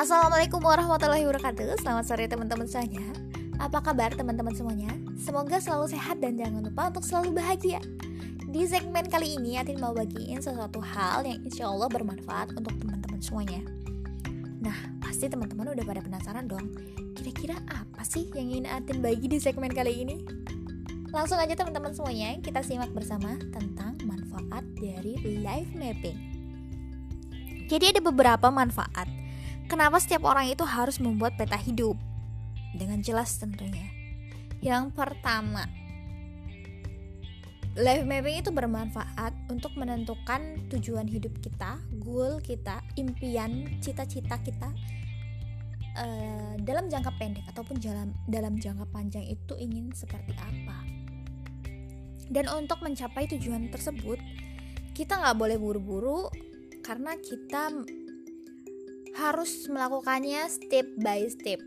Assalamualaikum warahmatullahi wabarakatuh. Selamat sore teman-teman semuanya. Apa kabar teman-teman semuanya? Semoga selalu sehat dan jangan lupa untuk selalu bahagia. Di segmen kali ini Atin mau bagiin sesuatu hal yang insya Allah bermanfaat untuk teman-teman semuanya. Nah, pasti teman-teman udah pada penasaran dong. Kira-kira apa sih yang ingin Atin bagi di segmen kali ini? Langsung aja teman-teman semuanya, kita simak bersama tentang manfaat dari life mapping. Jadi ada beberapa manfaat. Kenapa setiap orang itu harus membuat peta hidup? Dengan jelas tentunya. Yang pertama, life mapping itu bermanfaat untuk menentukan tujuan hidup kita, goal kita, impian, cita-cita kita uh, dalam jangka pendek ataupun dalam dalam jangka panjang itu ingin seperti apa. Dan untuk mencapai tujuan tersebut, kita nggak boleh buru-buru karena kita harus melakukannya step by step.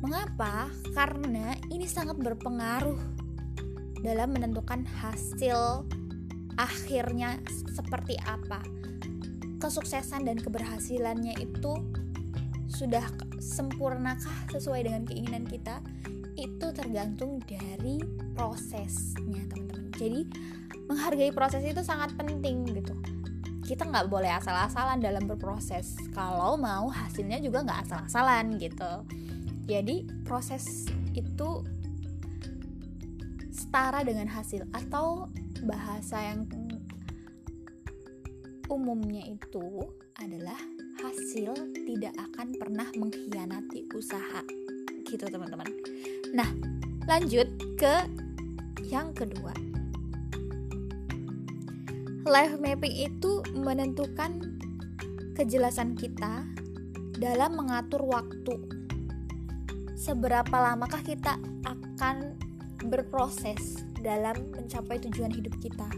Mengapa? Karena ini sangat berpengaruh dalam menentukan hasil akhirnya seperti apa. Kesuksesan dan keberhasilannya itu sudah sempurnakah sesuai dengan keinginan kita? Itu tergantung dari prosesnya, teman-teman. Jadi, menghargai proses itu sangat penting gitu kita nggak boleh asal-asalan dalam berproses. Kalau mau hasilnya juga nggak asal-asalan gitu. Jadi proses itu setara dengan hasil atau bahasa yang umumnya itu adalah hasil tidak akan pernah mengkhianati usaha. Gitu teman-teman. Nah lanjut ke yang kedua life mapping itu menentukan kejelasan kita dalam mengatur waktu. Seberapa lamakah kita akan berproses dalam mencapai tujuan hidup kita?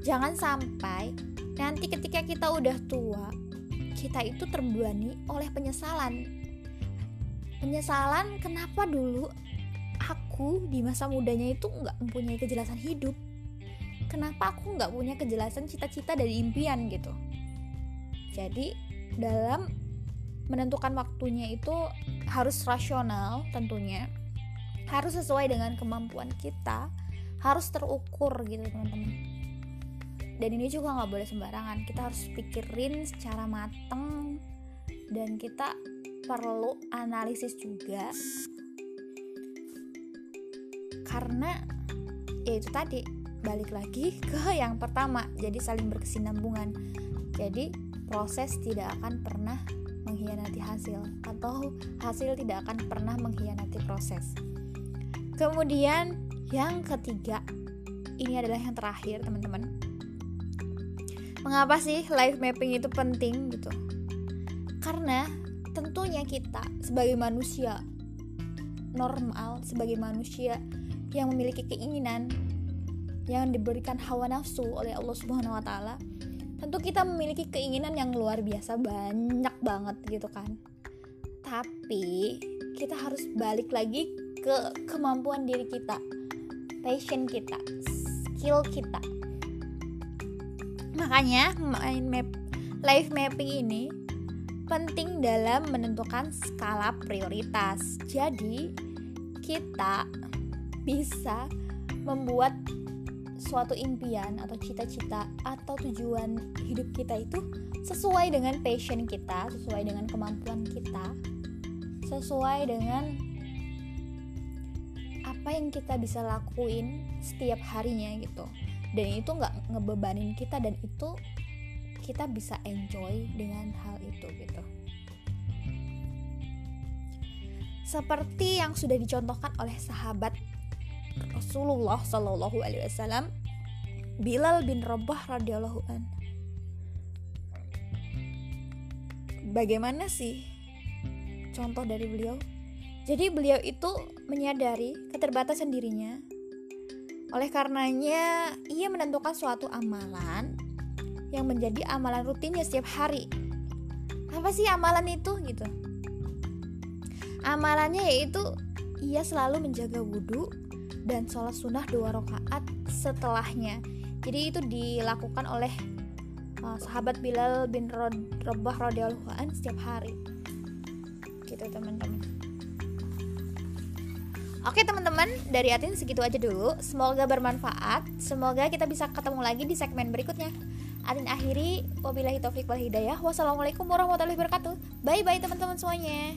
Jangan sampai nanti ketika kita udah tua, kita itu terbebani oleh penyesalan. Penyesalan kenapa dulu aku di masa mudanya itu nggak mempunyai kejelasan hidup kenapa aku nggak punya kejelasan cita-cita dari impian gitu? Jadi dalam menentukan waktunya itu harus rasional tentunya. Harus sesuai dengan kemampuan kita. Harus terukur gitu teman-teman. Dan ini juga nggak boleh sembarangan. Kita harus pikirin secara mateng. Dan kita perlu analisis juga. Karena ya itu tadi balik lagi ke yang pertama jadi saling berkesinambungan. Jadi proses tidak akan pernah mengkhianati hasil atau hasil tidak akan pernah mengkhianati proses. Kemudian yang ketiga ini adalah yang terakhir teman-teman. Mengapa sih life mapping itu penting gitu? Karena tentunya kita sebagai manusia normal sebagai manusia yang memiliki keinginan yang diberikan hawa nafsu oleh Allah Subhanahu wa taala, tentu kita memiliki keinginan yang luar biasa banyak banget gitu kan. Tapi kita harus balik lagi ke kemampuan diri kita, passion kita, skill kita. Makanya mind map life mapping ini penting dalam menentukan skala prioritas. Jadi, kita bisa membuat suatu impian atau cita-cita atau tujuan hidup kita itu sesuai dengan passion kita, sesuai dengan kemampuan kita, sesuai dengan apa yang kita bisa lakuin setiap harinya gitu. Dan itu nggak ngebebanin kita dan itu kita bisa enjoy dengan hal itu gitu. Seperti yang sudah dicontohkan oleh sahabat Rasulullah Shallallahu Alaihi Wasallam Bilal bin Rabah radhiyallahu an. Bagaimana sih contoh dari beliau? Jadi beliau itu menyadari keterbatasan dirinya. Oleh karenanya, ia menentukan suatu amalan yang menjadi amalan rutinnya setiap hari. Apa sih amalan itu gitu? Amalannya yaitu ia selalu menjaga wudhu dan sholat sunnah dua rakaat setelahnya jadi itu dilakukan oleh uh, sahabat Bilal bin Rabah radhiyallahu an setiap hari gitu teman-teman Oke teman-teman, dari Atin segitu aja dulu. Semoga bermanfaat. Semoga kita bisa ketemu lagi di segmen berikutnya. Atin akhiri, wabillahi taufiq wal hidayah. Wassalamualaikum warahmatullahi wabarakatuh. Bye bye teman-teman semuanya.